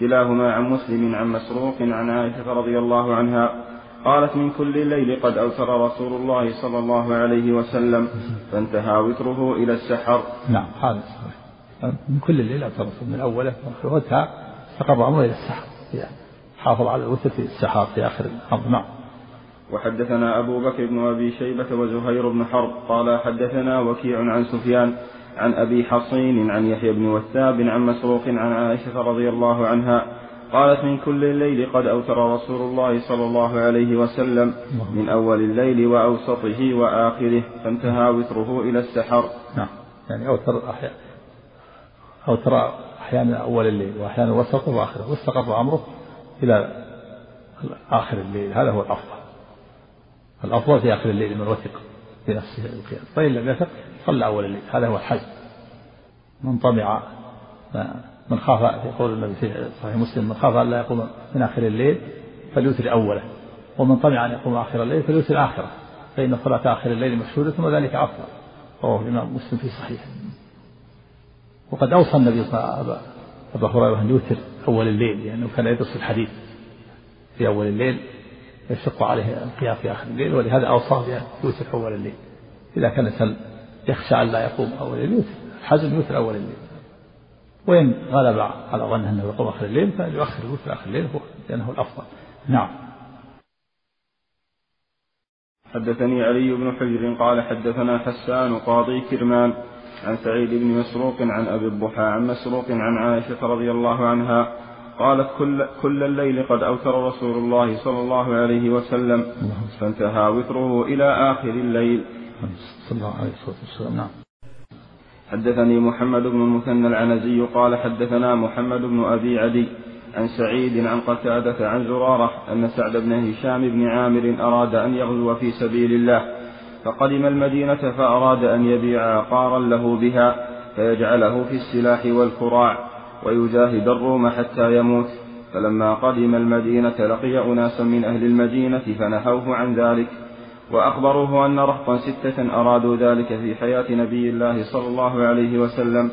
كلاهما عن مسلم عن مسروق عن عائشة رضي الله عنها قالت من كل الليل قد أوتر رسول الله صلى الله عليه وسلم فانتهى وتره إلى السحر. نعم هذا من كل الليل أوتر من أوله وانتهى استقر أمره إلى السحر. حافظ على الوتر في السحر في آخر الأمر. نعم. وحدثنا أبو بكر بن أبي شيبة وزهير بن حرب قال حدثنا وكيع عن سفيان عن أبي حصين عن يحيى بن وثاب عن مسروق عن عائشة رضي الله عنها قالت من كل الليل قد أوتر رسول الله صلى الله عليه وسلم من أول الليل وأوسطه وآخره فانتهى وتره إلى السحر. نعم. يعني أوتر أحيانا. أوتر أحيانا أول الليل وأحيانا وسطه وآخره واستقر أمره إلى آخر الليل. هذا هو الأفضل. الأفضل في آخر الليل من وثق في نفسه القيام. فإن لم يثق صلى أول الليل. هذا هو الحج. من طمع من خاف يقول النبي في صحيح مسلم من خاف أن لا يقوم من آخر الليل فليوتر أوله. ومن طمع أن يقوم آخر الليل فليوتر آخره. فإن صلاة آخر الليل مشهودة وذلك أفضل رواه الإمام مسلم في صحيحه. وقد أوصى النبي صلى الله عليه وسلم أبا هريرة أن يوتر أول الليل لأنه كان يدرس الحديث في أول الليل. يشق عليه القيام في آخر الليل ولهذا أوصاه يوتر أول الليل. إذا كان الإنسان يخشى أن لا يقوم أول الليل الحزم يوتر أول الليل. وإن غلب على ظنه أنه يقوم آخر الليل فليؤخر الوتر آخر الليل لأنه الأفضل. نعم. حدثني علي بن حجر قال حدثنا حسان قاضي كرمان عن سعيد بن مسروق عن أبي الضحى عن مسروق عن عائشة رضي الله عنها قالت كل, كل الليل قد أوتر رسول الله صلى الله عليه وسلم فانتهى وتره إلى آخر الليل. صلى الله عليه وسلم نعم حدثني محمد بن المثنى العنزي قال حدثنا محمد بن أبي عدي عن سعيد عن قتادة عن زرارة أن سعد بن هشام بن عامر أراد أن يغزو في سبيل الله فقدم المدينة فأراد أن يبيع عقارا له بها فيجعله في السلاح والكراع. ويجاهد الروم حتى يموت. فلما قدم المدينة لقي أناسا من أهل المدينة فنهوه عن ذلك وأخبروه أن رهطا ستة أرادوا ذلك في حياة نبي الله صلى الله عليه وسلم.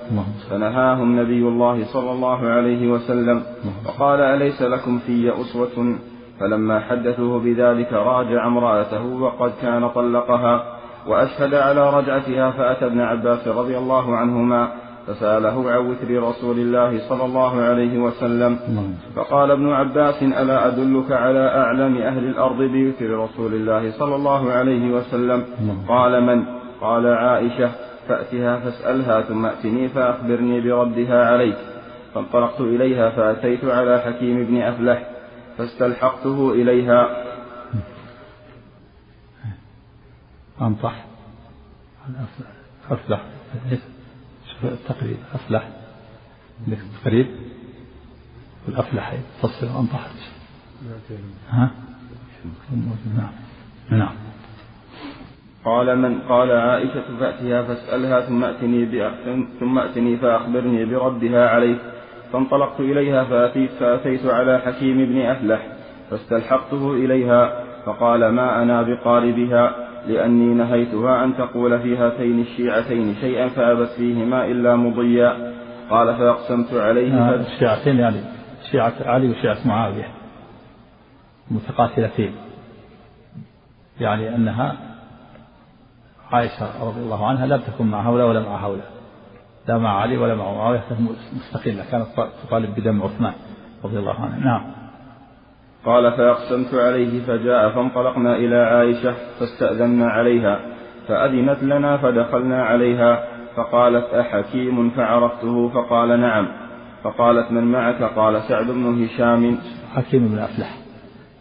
فنهاهم نبي الله صلى الله عليه وسلم. وقال أليس لكم في أسوة؟ فلما حدثوه بذلك راجع امرأته وقد كان طلقها وأشهد على رجعتها فأتى ابن عباس رضي الله عنهما فسأله عن وتر رسول الله صلى الله عليه وسلم. فقال ابن عباس ألا أدلك على أعلم أهل الأرض بوتر رسول الله صلى الله عليه وسلم؟ قال من؟ قال عائشة. فأتها فاسألها ثم أتني فأخبرني بردها عليك. فانطلقت إليها فأتيت على حكيم بن أفلح فاستلحقته إليها. أنطح أفلح. التقريب أفلح. التقريب والأفلح تصل أنطح ها؟ نعم. نعم. قال من؟ قال عائشة فأتها فاسألها ثم أتني ثم أتني فأخبرني بردها عليك فانطلقت إليها فأتيت فأتيت على حكيم بن أفلح فاستلحقته إليها فقال ما أنا بقاربها؟ لأني نهيتها أن تقول في هاتين الشيعتين شيئا فأبت فيهما إلا مضيا. قال فأقسمت عليه آه الشيعتين يعني شيعة علي وشيعة معاوية متقاتلتين يعني أنها عائشة رضي الله عنها لم تكن مع هؤلاء ولا مع هؤلاء. لا مع علي ولا مع معاوية مستقلة كانت تطالب بدم عثمان رضي الله عنه. نعم. قال فأقسمت عليه فجاء فانطلقنا إلى عائشة فاستأذنا عليها فأذنت لنا فدخلنا عليها فقالت أحكيم فعرفته؟ فقال نعم. فقالت من معك؟ قال سعد بن هشام. حكيم بن أفلح.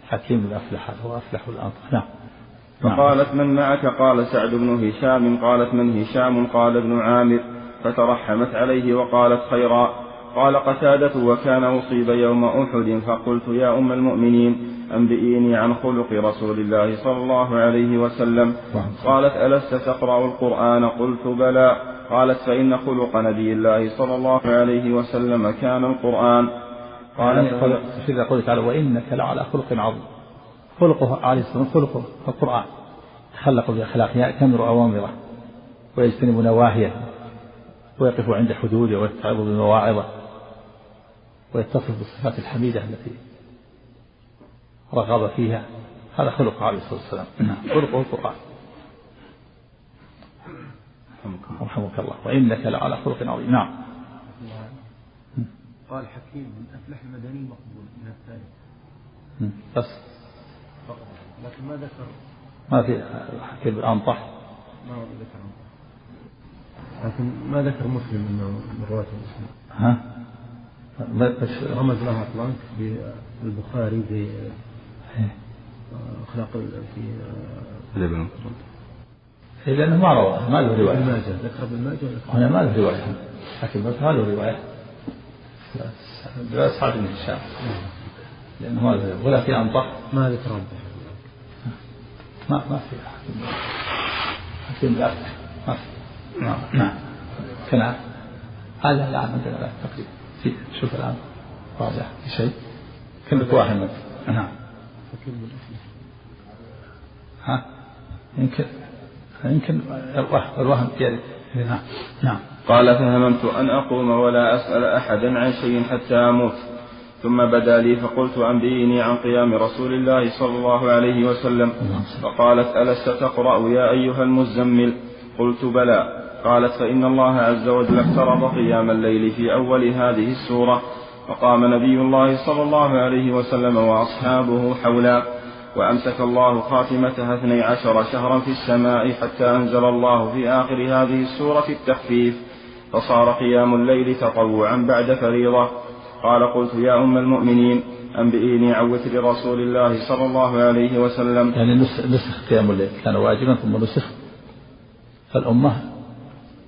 حكيم بن أفلح هو أفلح الأنطق نعم. فقالت من معك؟ قال سعد بن هشام. قالت من هشام؟ قال ابن عامر. فترحمت عليه وقالت خيرا. قال قتادة وكان أصيب يوم أحد فقلت يا أم المؤمنين أنبئيني عن خلق رسول الله صلى الله عليه وسلم. قالت ألست تقرأ القرآن؟ قلت بلى. قالت فإن خلق نبي الله صلى الله عليه وسلم كان القرآن. قال إذا قلت تعالى وإنك لعلى خلق عظيم. خلقه عليه الصلاة والسلام خلقه القرآن. تخلق بأخلاقه يأتمر أوامره ويجتنب نواهيه ويقف عند حدوده ويتعظ بمواعظه. ويتصف بالصفات الحميدة التي رغب فيها. هذا خلق عليه الصلاة والسلام. نعم. خلقه القرآن رحمك الله. وإنك لعلى خلق عظيم. نعم. قال حكيم من أفلح المدني مقبول من الثالث بس. لكن ما ذكر. ما في حكيم بالأنطح ما ذكر. لكن ما ذكر مسلم إنه من روايه مسلم ها؟ رمز له أطلاق بالبخاري في أخلاق في الابن إيه لأنه ما روى ما له رواية. ابن ماجه ذكر ابن ماجه هنا ما له رواية. لكن بس ما له رواية. لا سعد بن هشام. لأنه ما له ولا في أنطح ما ذكر أنطح ما ما في حكيم لا ما في. نعم نعم كان هذا لا عندنا لا تقريبا شوف الآن. واضح. في شيء؟ كلك واحد نعم. ها؟ يمكن يمكن الوهم بيده نعم. نعم. قال فهممت أن أقوم ولا أسأل أحدا عن شيء حتى أموت. ثم بدا لي فقلت أنبئيني عن قيام رسول الله صلى الله عليه وسلم. فقالت ألست تقرأ يا أيها المزمل؟ قلت بلى. قالت فإن الله عز وجل افترض قيام الليل في أول هذه السورة فقام نبي الله صلى الله عليه وسلم وأصحابه حولا وأمسك الله خاتمتها اثني عشر شهرا في السماء حتى أنزل الله في آخر هذه السورة التخفيف فصار قيام الليل تطوعا بعد فريضة. قال قلت يا أم المؤمنين أنبئيني عن وتر رسول الله صلى الله عليه وسلم. يعني نسخ قيام الليل كان واجبا ثم نسخ. فالأمة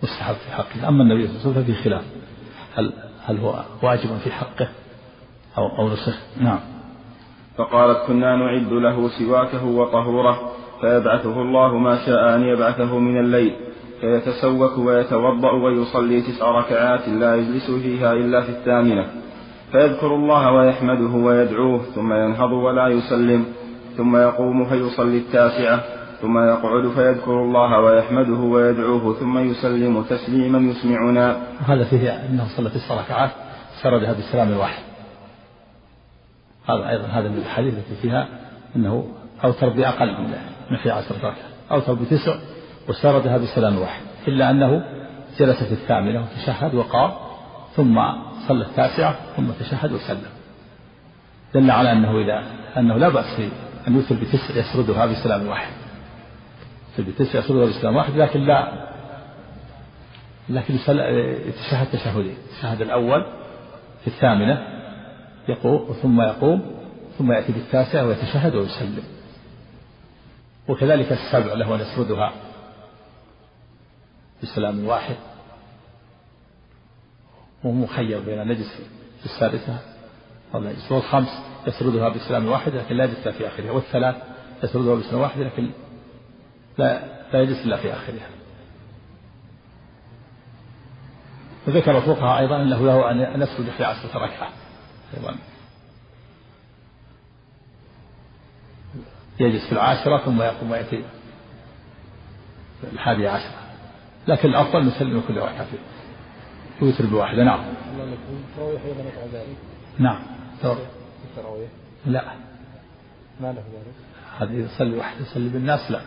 مستحب في حقه. أما النبي صلى الله عليه وسلم ففي خلاف. هل هل هو واجب في حقه؟ أو أو نسخ؟ نعم. فقالت كنا نعد له سواكه وطهوره فيبعثه الله ما شاء أن يبعثه من الليل فيتسوك ويتوضأ ويصلي تسع ركعات لا يجلس فيها إلا في الثامنة. فيذكر الله ويحمده ويدعوه ثم ينهض ولا يسلم ثم يقوم فيصلي التاسعة ثم يقعد فيذكر الله ويحمده ويدعوه ثم يسلم تسليما يسمعنا. هذا فيه أنه صلى تسع ركعات سردها بالسلام الواحد. هذا أيضا هذا من الحديث التي فيها أنه أوتر بأقل من في عشرة ركعات أوتر بتسع وسردها بسلام واحد إلا أنه جلس في الثامنة وتشهد وقام ثم صلى التاسعة ثم تشهد وسلم. دل على أنه إذا أنه لا بأس في أن يوتر بتسع يسردها بسلام واحد بتسع يسردها بسلام واحد لكن لا. لكن يتشهد تشهدين التشهد الأول. في الثامنة. يقوم ثم يقوم ثم يأتي بالتاسع ويتشهد ويسلم. وكذلك السبع له أن يسردها بسلام واحد. وهو مخير بين نجس في السادسة أو نجس والخمس يسردها بسلام واحد لكن لا يجلس في آخرها. والثلاث يسردها بسلام واحد لكن لا لا يجلس إلا في آخرها. وذكر الفقهاء أيضا أنه له أن يسرد في عشرة ركعة أيضا. يجلس في العاشرة ثم يقوم ويأتي الحادية عشرة لكن الأفضل نسلم كل ركعة فيه. يوتر بواحدة نعم. نعم. التراويح لا. ما له ذلك. هذه يصلي واحد يصلي بالناس لا.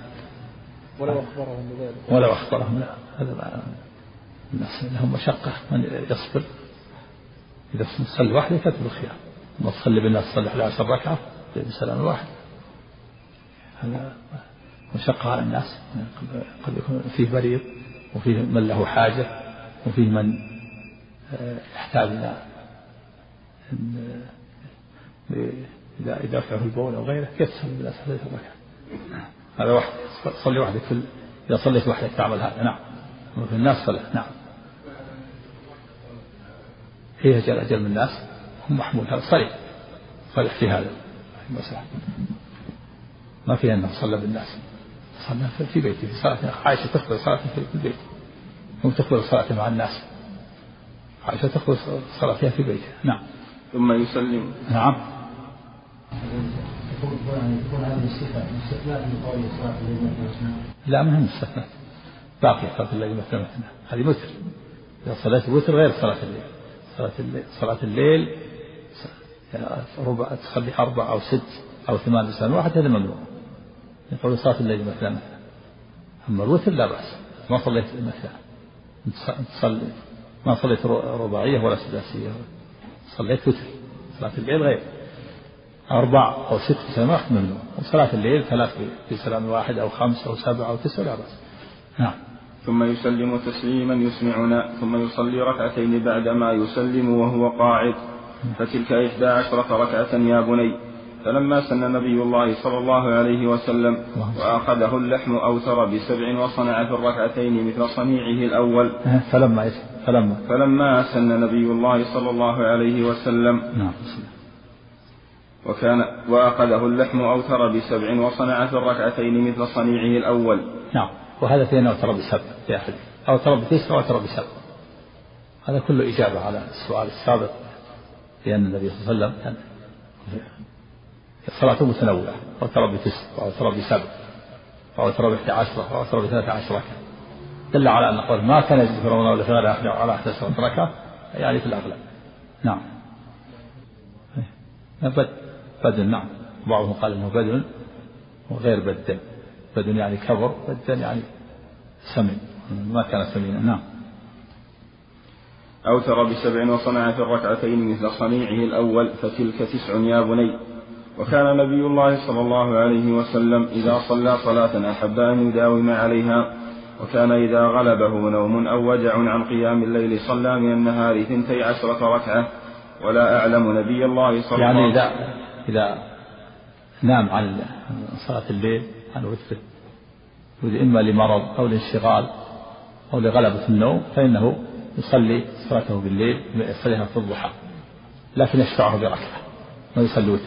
ولو أخبرهم بذلك. ولو أخبرهم لا. هذا لهم مشقة. من يصبر؟ إذا تصلي واحدة كتب الخيار ما تصلي بالناس تصلي 11 ركعة بسلام واحد هذا مشقة على الناس. قد يكون فيه مريض وفيه من له حاجة وفيه من آه، يحتاج إلى إذا إذا دفعه البول أو غيره تصلي بالناس 11 ركعة. هذا واحد. صلي وحدك في إذا صليت وحدك تعمل هذا. نعم. وفي الناس صلاة نعم. هي أجل أجل من الناس. هم محمول هذا صريح صريح في هذا. المسألة ما فيها أنه صلى بالناس. صلى في بيته. في صلاة عائشة تقبل صلاة في البيت هم تقبل صلاة مع الناس. عائشة تقبل صلاتها في بيتها نعم. ثم يسلم. نعم. لا ما هي مستثنى باقي صلاة الليل مثلا مثلا هذه وتر. إذا صلاة الوتر غير صلاة الليل. صلاة الليل صلاة الليل ربع تصلي أربع أو ست أو ثمان بسان واحد هذا ممنوع. يقول صلاة الليل مثلا مثلا أما الوتر لا بأس. ما صليت مثلا تصلي ما صليت رباعية ولا سداسية. صليت وتر. صلاة الليل غير. أربع أو ست واحد ممنوع وصلاة الليل ثلاث بسلام واحد أو خمس أو سبع أو تسع لا بأس. نعم. ثم يسلم تسليما يسمعنا ثم يصلي ركعتين بعدما يسلم وهو قاعد. فتلك إحدى عشرة ركعة يا بني. فلما سن نبي الله صلى الله عليه وسلم وأخذه اللحم أوتر بسبع وصنع في الركعتين مثل صنيعه الأول. فلما إيش؟ فلما. فلما سن نبي الله صلى الله عليه وسلم نعم وكان وأخذه اللحم أوتر بسبع وصنع في الركعتين مثل صنيعه الأول. نعم. وهذا فيه أنه أوتر بسبع في أحد. أوتر بتسع وأوتر بسبع. هذا كله إجابة على السؤال السابق لأن النبي صلى الله عليه وسلم كان صلاته متنوعة. أوتر بتسع وأوتر بسبع وأوتر بإحدى عشرة وأوتر بثلاث عشرة دل على أن قول ما كان يزيد في رمضان ولا في غيره على أحد عشرة ركعة يعني في الأغلب. نعم. بد بدل نعم. بعضهم قال إنه بدل وغير بدل بدل يعني كبر بدل يعني سمن ما كان سمينا نعم. أوتر بسبع وصنع في الركعتين مثل صنيعه الأول فتلك تسع يا بني. وكان نبي الله صلى الله عليه وسلم إذا صلى صلاة أحب أن يداوم عليها. وكان إذا غلبه نوم أو وجع عن قيام الليل صلى من النهار ثنتي عشرة ركعة. ولا أعلم نبي الله صلى يعني الله إذا إذا نام عن صلاة الليل عن وتره إما لمرض أو لانشغال أو لغلبة النوم فإنه يصلي صلاته بالليل يصليها في الضحى لكن يشفعه بركعة ما يصلي وتر.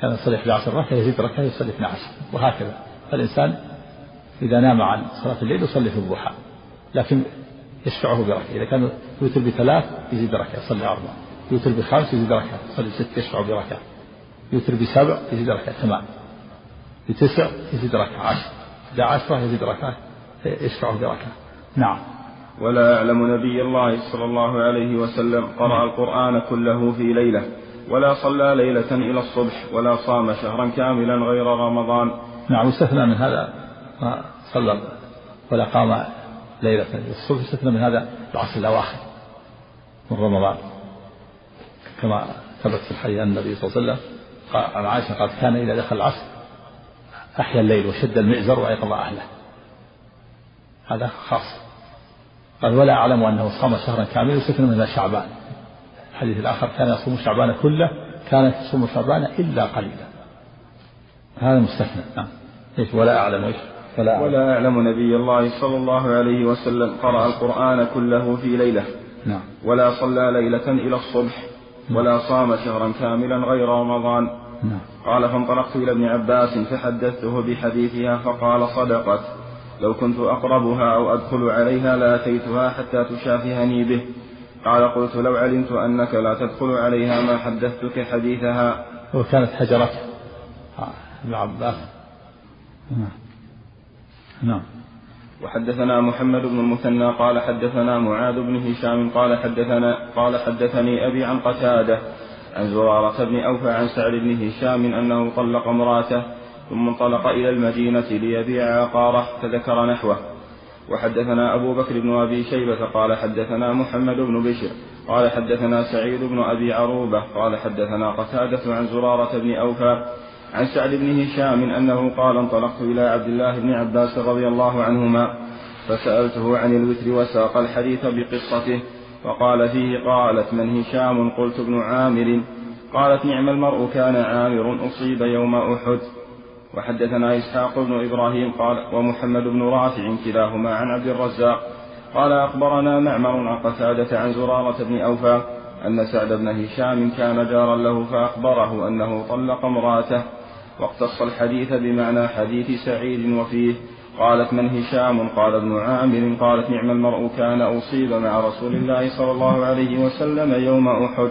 كان يصلي 11 ركعة يزيد ركعة يصلي 12 وهكذا. فالإنسان إذا نام عن صلاة الليل يصلي في الضحى لكن يشفعه بركعة. إذا كان يوتر بثلاث يزيد ركعة يصلي أربعة. يوتر بخمس يزيد ركعة يصلي ست يشفع بركعة. يوتر بسبع يزيد ركعة ثمان. بتسع يزيد ركعة عشر. إذا عشرة يزيد ركعة. يشفع بركعة نعم. ولا أعلم نبي الله صلى الله عليه وسلم قرأ القرآن كله في ليلة ولا صلى ليلة إلى الصبح ولا صام شهرا كاملا غير رمضان. نعم يستثنى من هذا ما صلى ولا قام ليلة الصبح يستثنى من هذا العصر الأواخر من رمضان. كما ثبت في الحديث أن النبي صلى الله عليه وسلم عن عائشة قالت كان إذا دخل العصر أحيا الليل وشد المئزر وأيقظ أهله. هذا خاص. قال ولا أعلم أنه صام شهرا كاملا يستثنى من شعبان. الحديث الآخر كان يصوم شعبان كله كانت تصوم شعبان إلا قليلا. هذا مستثنى. نعم. إيش؟ ولا أعلم. إيش؟ ولا أعلم, ولا أعلم نبي الله صلى الله عليه وسلم قرأ القرآن كله في ليلة. نعم. ولا صلى ليلة إلى الصبح. ولا صام شهرا كاملا غير رمضان. نعم. قال فانطلقت إلى ابن عباس فحدثته بحديثها فقال صدقت. لو كنت أقربها أو أدخل عليها لأتيتها حتى تشافهني به. قال قلت لو علمت أنك لا تدخل عليها ما حدثتك حديثها. وكانت حجرته. ابن عباس. نعم. نعم. وحدثنا محمد بن المثنى قال حدثنا معاذ بن هشام قال حدثنا قال حدثني أبي عن قتادة عن زرارة بن أوفى عن سعد بن هشام أنه طلق امرأته ثم انطلق إلى المدينة ليبيع عقاره فذكر نحوه. وحدثنا أبو بكر بن أبي شيبة قال حدثنا محمد بن بشر قال حدثنا سعيد بن أبي عروبة قال حدثنا قتادة عن زرارة بن أوفى عن سعد بن هشام أنه قال انطلقت إلى عبد الله بن عباس رضي الله عنهما فسألته عن الوتر وساق الحديث بقصته وقال فيه قالت من هشام؟ قلت ابن عامر. قالت نعم المرء كان عامر أصيب يوم أحد. وحدثنا إسحاق بن إبراهيم قال ومحمد بن رافع كلاهما عن عبد الرزاق. قال أخبرنا معمر عن قتادة عن زرارة بن أوفى أن سعد بن هشام كان جارا له فأخبره أنه طلق امرأته. واقتص الحديث بمعنى حديث سعيد وفيه. قالت من هشام؟ قال ابن عامر. قالت نعم المرء كان أصيب مع رسول الله صلى الله عليه وسلم يوم أحد.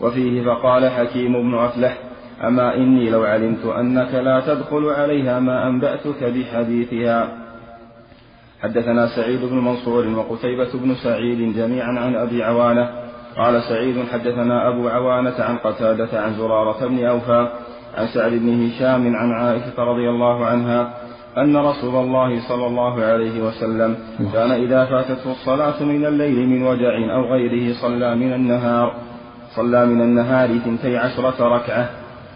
وفيه فقال حكيم بن أفلح أما إني لو علمت أنك لا تدخل عليها ما أنبأتك بحديثها. حدثنا سعيد بن منصور وقتيبة بن سعيد جميعا عن أبي عوانة. قال سعيد حدثنا أبو عوانة عن قتادة عن زرارة بن أوفى. عن سعد بن هشام عن عائشة رضي الله عنها أن رسول الله صلى الله عليه وسلم كان إذا فاتته الصلاة من الليل من وجع أو غيره صلى من النهار صلى من النهار ثنتي عشرة ركعة.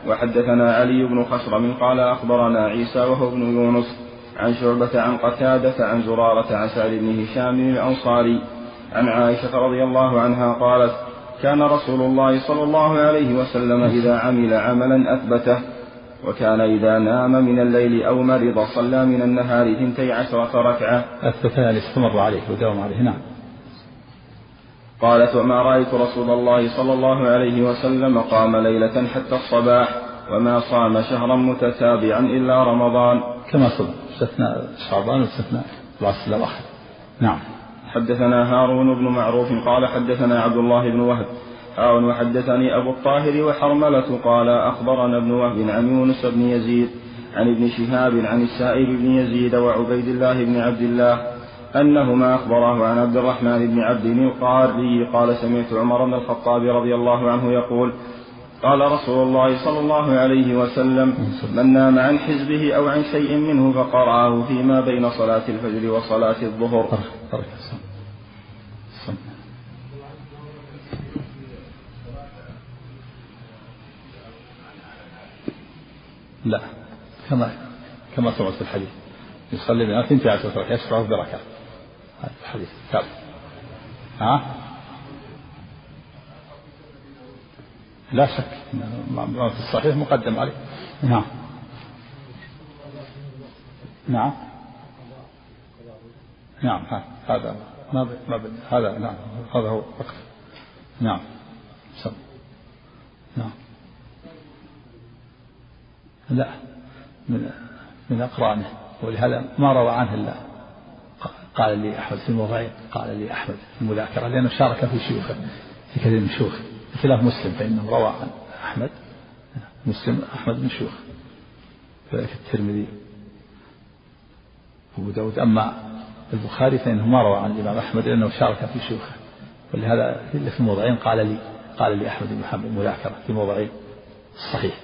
وحدثنا علي بن خشرم قال أخبرنا عيسى وهو ابن يونس عن شعبة عن قتادة عن زرارة عن سعد بن هشام الأنصاري عن عائشة رضي الله عنها قالت كان رسول الله صلى الله عليه وسلم إذا عمل عملا أثبته وكان إذا نام من الليل أو مرض صلى من النهار ثنتي عشرة ركعة. أثبت يعني استمر عليه وداوم عليه نعم. قالت وما رأيت رسول الله صلى الله عليه وسلم قام ليلة حتى الصباح وما صام شهرا متتابعا إلا رمضان. كما صلى استثناء شعبان واستثناء العصر الأواخر نعم. حدثنا هارون بن معروف قال حدثنا عبد الله بن وهب. هارون وحدثني أبو الطاهر وحرملة قال أخبرنا ابن وهب عن يونس بن يزيد عن ابن شهاب عن السائب بن يزيد وعبيد الله بن عبد الله أنهما أخبراه عن عبد الرحمن بن عبد القاري قال سمعت عمر بن الخطاب رضي الله عنه يقول قال رسول الله صلى الله عليه وسلم من نام عن حزبه أو عن شيء منه فقرأه فيما بين صلاة الفجر وصلاة الظهر. لا. كما كما سمعت في الحديث. يصلي بنا ثنتي عشرة ركعة يشفع بركعة هذا الحديث. ثابت ها؟ لا شك. ما في الصحيح مقدم عليه. نعم. نعم. نعم هذا ما ما هذا نعم هذا هو وقت نعم سم. نعم. لا من من أقرانه ولهذا ما روى عنه إلا قال لي أحمد في الموضعين قال لي أحمد في المذاكرة لأنه شارك في شيوخه في كثير من شيوخه بخلاف مسلم فإنه روى عن أحمد. مسلم أحمد بن شيوخ كذلك الترمذي. أبو داود أما البخاري فإنه ما روى عن الإمام أحمد لأنه شارك في شيوخه. ولهذا في الموضعين قال لي قال لي أحمد بن محمد مذاكرة في موضعين. صحيح.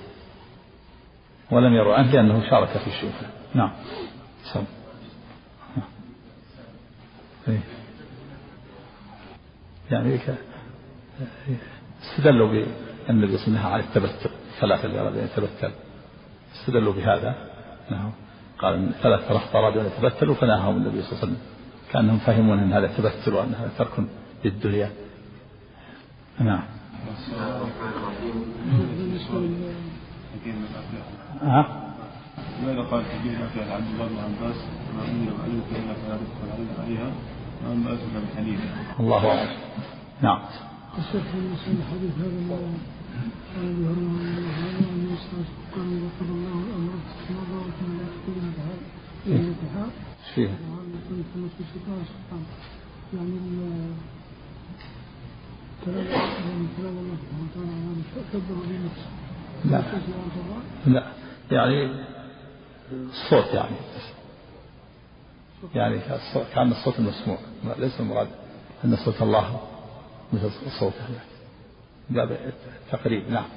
ولم يروا عنه لأنه شارك في شيوخه. نعم. سم. إيه. يعني استدلوا الله عليه وسلم على التبتل. ثلاثة اللي أراد أن يتبتل استدلوا بهذا. نعم. قال ان ثلاثة رهط أرادوا أن يتبتلوا فنهاهم النبي صلى الله عليه وسلم. كأنهم فهمون أن هذا تبتل وأن هذا ترك للدنيا. نعم. ها؟ ماذا قال في عبد الله بن عباس؟ ما اني لو علمت انك لا تدخل عليها. ما انبأتك بحديث الله أعلم. نعم. الشيخ في الحديث هذا قال ابي هريره هذا ان يسال قال اذا قضى الله الامر في مرة وكان لا. يكون بهذا الانتحار إيش فيه؟ كلام كلام الله سبحانه وتعالى عن كبر بنفسه لا لا يعني الصوت يعني. يعني كان الصوت المسموع. ليس المراد أن صوت الله مثل صوته. باب التقريب نعم.